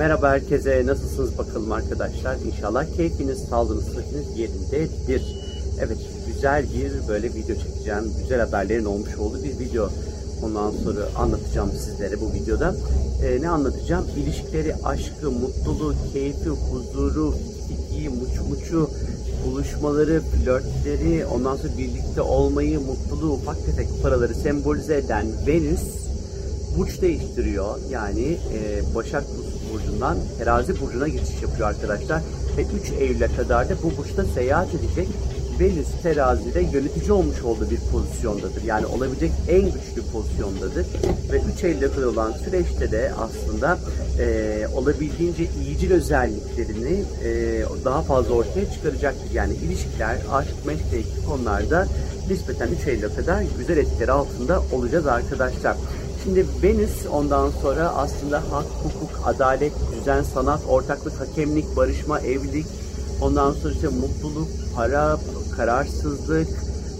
Merhaba herkese, nasılsınız bakalım arkadaşlar? İnşallah keyfiniz, sağlığınız, sıhhatiniz yerindedir. Evet, güzel bir böyle video çekeceğim. Güzel haberlerin olmuş olduğu bir video. Ondan sonra anlatacağım sizlere bu videoda. Ee, ne anlatacağım? İlişkileri, aşkı, mutluluğu, keyfi, huzuru, ikiyi, muç muçu, buluşmaları, flörtleri, ondan sonra birlikte olmayı, mutluluğu, ufak tefek paraları sembolize eden Venüs burç değiştiriyor. Yani e, Başak Burcu'ndan Terazi Burcu'na geçiş yapıyor arkadaşlar. Ve 3 Eylül'e kadar da bu burçta seyahat edecek. Venüs terazide yönetici olmuş olduğu bir pozisyondadır. Yani olabilecek en güçlü pozisyondadır. Ve 3 Eylül'e kadar olan süreçte de aslında e, olabildiğince iyicil özelliklerini e, daha fazla ortaya çıkaracaktır. Yani ilişkiler, aşk, ilgili konularda nispeten 3 Eylül'e kadar güzel etkileri altında olacağız arkadaşlar. Şimdi Venüs ondan sonra aslında hak, hukuk, adalet, düzen, sanat, ortaklık, hakemlik, barışma, evlilik, ondan sonra işte mutluluk, para, kararsızlık,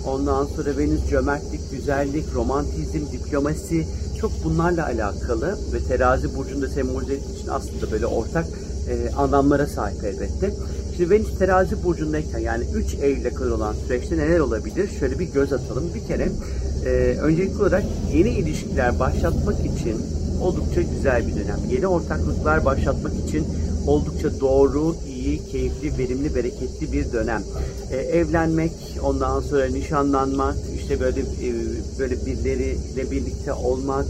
ondan sonra Venüs cömertlik, güzellik, romantizm, diplomasi çok bunlarla alakalı ve terazi burcunda sembolize için aslında böyle ortak e, anlamlara sahip elbette. Şimdi Venüs terazi burcundayken yani 3 Eylül'e kadar olan süreçte neler olabilir? Şöyle bir göz atalım. Bir kere e, öncelikli olarak yeni ilişkiler başlatmak için oldukça güzel bir dönem. Yeni ortaklıklar başlatmak için oldukça doğru, iyi, keyifli, verimli, bereketli bir dönem. E, evlenmek, ondan sonra nişanlanmak, işte böyle e, böyle birileriyle birlikte olmak,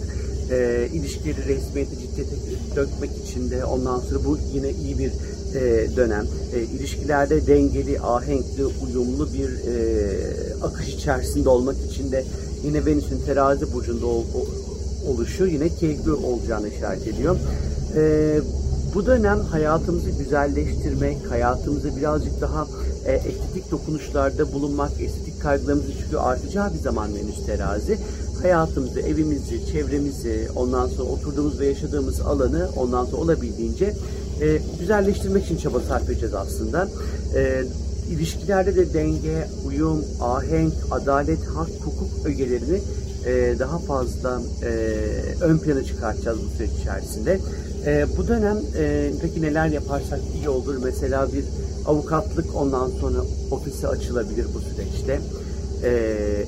e, ilişkileri resmiyete, ciddiyete dökmek için de ondan sonra bu yine iyi bir e, dönem. E, ilişkilerde dengeli, ahenkli, uyumlu bir e, akış içerisinde olmak için de yine Venüs'ün terazi burcunda ol, oluşu yine keyifli olacağını işaret ediyor. E, bu dönem hayatımızı güzelleştirmek, hayatımızı birazcık daha e, estetik dokunuşlarda bulunmak, estetik kaygılarımızın çünkü artacağı bir zaman Venüs terazi. Hayatımızı, evimizi, çevremizi, ondan sonra oturduğumuz ve yaşadığımız alanı ondan sonra olabildiğince e, güzelleştirmek için çaba sarf edeceğiz aslında. E, ilişkilerde de denge, uyum, ahenk, adalet, hak, hukuk ögelerini e, daha fazla e, ön plana çıkartacağız bu süreç içerisinde. E, bu dönem e, peki neler yaparsak iyi olur? Mesela bir avukatlık ondan sonra ofisi açılabilir bu süreçte. E,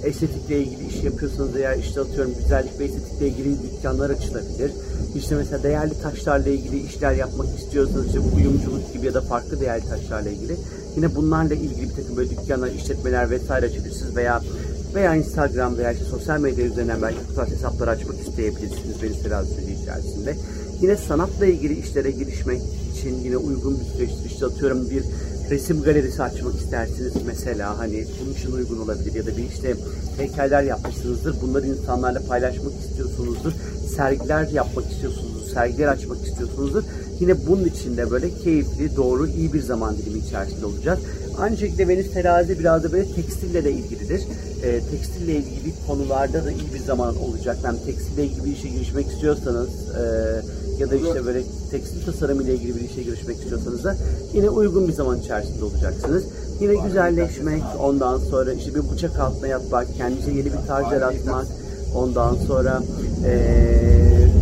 estetikle ilgili iş yapıyorsanız veya işte atıyorum güzellik ve estetikle ilgili dükkanlar açılabilir. İşte mesela değerli taşlarla ilgili işler yapmak istiyorsanız işte uyumculuk gibi ya da farklı değerli taşlarla ilgili yine bunlarla ilgili bir takım böyle dükkanlar, işletmeler vesaire açabilirsiniz veya veya Instagram veya işte sosyal medya üzerinden belki bu tarz hesaplar açmak isteyebilirsiniz Venüs terazi içerisinde. Yine sanatla ilgili işlere girişmek için yine uygun bir süreçtir. İşte atıyorum bir resim galerisi açmak istersiniz mesela hani bunun için uygun olabilir ya da bir işte heykeller yapmışsınızdır. Bunları insanlarla paylaşmak istiyorsunuzdur. Sergiler yapmak istiyorsunuzdur. Sergiler açmak istiyorsunuzdur. Yine bunun için de böyle keyifli, doğru, iyi bir zaman dilimi içerisinde olacağız. Aynı şekilde Venüs terazi biraz da böyle tekstille de ilgilidir. E, tekstille ilgili konularda da iyi bir zaman olacak. Yani tekstille ilgili bir işe girişmek istiyorsanız e, ya da işte böyle tekstil tasarım ile ilgili bir işe girişmek istiyorsanız da yine uygun bir zaman içerisinde olacaksınız. Yine güzelleşmek, ondan sonra işte bir bıçak altına yatmak, kendinize yeni bir tarz yaratmak, ondan sonra e,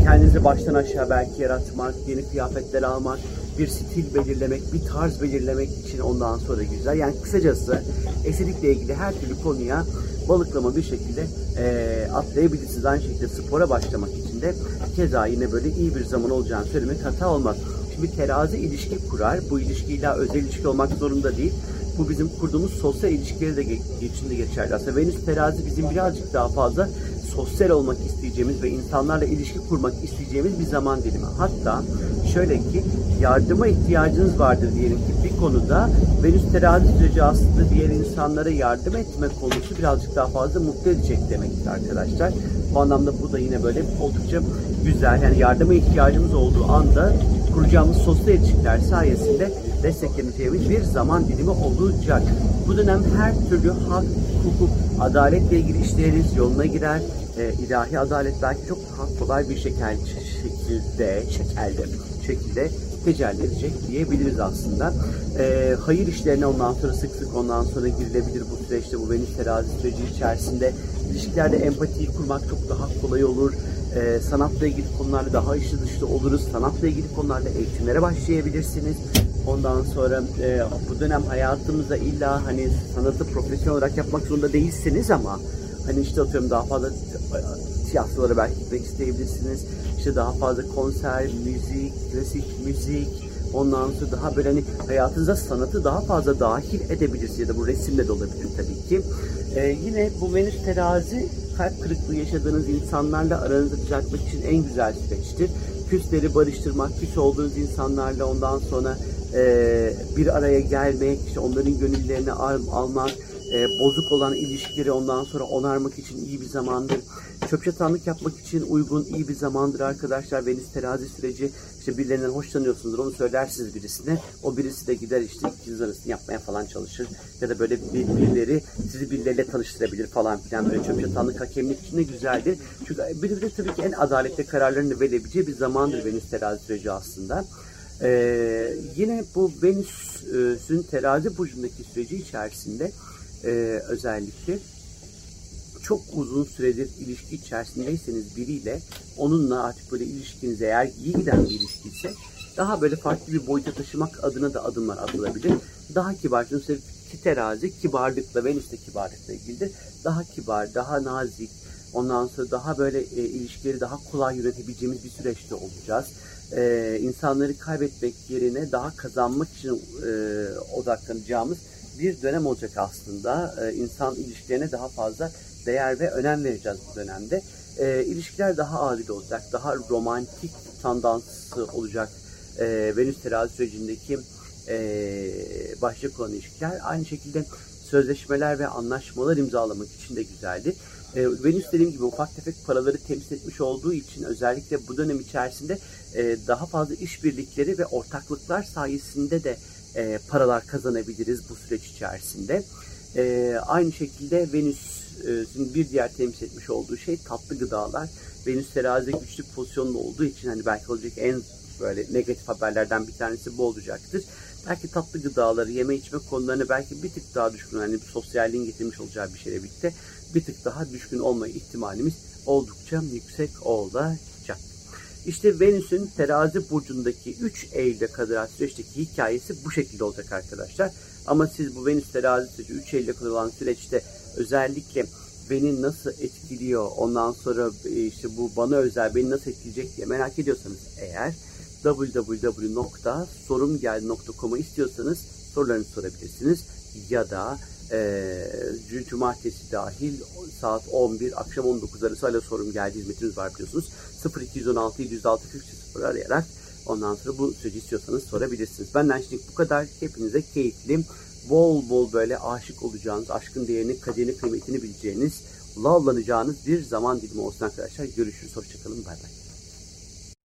kendinizi baştan aşağı belki yaratmak, yeni kıyafetler almak, bir stil belirlemek, bir tarz belirlemek için ondan sonra güzel. Yani kısacası estetikle ilgili her türlü konuya balıklama bir şekilde e, atlayabilirsiniz. Aynı şekilde spora başlamak için de keza yine böyle iyi bir zaman olacağını söylemek hata olmaz. Şimdi terazi ilişki kurar. Bu ilişki illa özel ilişki olmak zorunda değil. Bu bizim kurduğumuz sosyal ilişkileri de içinde geçerli. Aslında Venüs terazi bizim birazcık daha fazla sosyal olmak isteyeceğimiz ve insanlarla ilişki kurmak isteyeceğimiz bir zaman dilimi. Hatta şöyle ki yardıma ihtiyacınız vardır diyelim ki bir konuda Venüs terazi süreci aslında diğer insanlara yardım etme konusu birazcık daha fazla mutlu edecek demektir arkadaşlar. Bu anlamda bu da yine böyle oldukça güzel. Yani yardıma ihtiyacımız olduğu anda kuracağımız sosyal ilişkiler sayesinde destekleneceğimiz bir zaman dilimi olacak. Bu dönem her türlü hak, hukuk, adaletle ilgili işleriniz yoluna girer. E, ilahi adalet belki çok kolay bir şekel, şekilde, şekelde, şekilde tecelli edecek diyebiliriz aslında. E, hayır işlerine ondan sonra sık sık ondan sonra girilebilir bu süreçte bu Venüs terazi süreci içerisinde. İlişkilerde empatiyi kurmak çok daha kolay olur. e, sanatla ilgili konularda daha içli dışlı oluruz. Sanatla ilgili konularda eğitimlere başlayabilirsiniz. Ondan sonra e, bu dönem hayatımızda illa hani sanatı profesyonel olarak yapmak zorunda değilsiniz ama hani işte atıyorum daha fazla tiyatrolara belki gitmek isteyebilirsiniz. İşte daha fazla konser, müzik, klasik müzik, ondan sonra daha böyle hani hayatınıza sanatı daha fazla dahil edebilirsiniz ya da bu resimle de olabilir tabii ki. Ee, yine bu Venüs terazi kalp kırıklığı yaşadığınız insanlarla aranızı düzeltmek için en güzel süreçtir. Küsleri barıştırmak, küs olduğunuz insanlarla ondan sonra e, bir araya gelmek, işte onların gönüllerini al, almak, e, bozuk olan ilişkileri ondan sonra onarmak için iyi bir zamandır. Çöp çatanlık yapmak için uygun iyi bir zamandır arkadaşlar. Venüs terazi süreci işte birilerinden hoşlanıyorsunuz onu söylersiniz birisine. O birisi de gider işte ikiniz arasını yapmaya falan çalışır. Ya da böyle bir, birileri sizi birileriyle tanıştırabilir falan filan. Böyle çöp çatanlık hakemlik için de güzeldir. Çünkü bir de tabii ki en adaletli kararlarını verebileceği bir zamandır Venüs terazi süreci aslında. Ee, yine bu Venüs'ün terazi burcundaki süreci içerisinde e, özellikle çok uzun süredir ilişki içerisindeyseniz biriyle onunla artık böyle ilişkiniz eğer iyi giden bir ilişki ise daha böyle farklı bir boyuta taşımak adına da adımlar atılabilir. Daha kibar. Çünkü terazi kibarlıkla Venüs'te kibarlıkla ilgilidir. Daha kibar, daha nazik, ondan sonra daha böyle e, ilişkileri daha kolay yönetebileceğimiz bir süreçte olacağız. E, insanları kaybetmek yerine daha kazanmak için e, odaklanacağımız bir dönem olacak aslında. E, insan ilişkilerine daha fazla değer ve önem vereceğiz bu dönemde. E, ilişkiler daha adil olacak, daha romantik tandansı olacak. E, Venüs terazi sürecindeki e, başlık olan ilişkiler aynı şekilde sözleşmeler ve anlaşmalar imzalamak için de güzeldi. E, Venüs dediğim gibi ufak tefek paraları temsil etmiş olduğu için özellikle bu dönem içerisinde e, daha fazla işbirlikleri ve ortaklıklar sayesinde de e, paralar kazanabiliriz bu süreç içerisinde. E, aynı şekilde Venüs'ün bir diğer temsil etmiş olduğu şey tatlı gıdalar. Venüs terazide güçlü pozisyonda olduğu için hani belki olacak en böyle negatif haberlerden bir tanesi bu olacaktır. Belki tatlı gıdaları, yeme içme konularını belki bir tık daha düşkün, hani sosyalliğin getirmiş olacağı bir şeyle birlikte bir tık daha düşkün olma ihtimalimiz oldukça yüksek olacak. İşte Venüs'ün terazi burcundaki 3 Eylül'e kadar süreçteki hikayesi bu şekilde olacak arkadaşlar. Ama siz bu Venüs terazi süreci 3 Eylül'e kadar süreçte özellikle beni nasıl etkiliyor, ondan sonra işte bu bana özel beni nasıl etkileyecek diye merak ediyorsanız eğer www.sorumgeldi.com'a istiyorsanız sorularınızı sorabilirsiniz. Ya da e, cumartesi dahil saat 11 akşam 19 arası hala sorum geldi hizmetiniz var biliyorsunuz. 0216 706 40 arayarak ondan sonra bu süreci istiyorsanız sorabilirsiniz. Benden şimdi bu kadar. Hepinize keyifli, bol bol böyle aşık olacağınız, aşkın değerini, kaderini, kıymetini bileceğiniz, lavlanacağınız bir zaman dilimi olsun arkadaşlar. Görüşürüz. Hoşçakalın. Bay bay.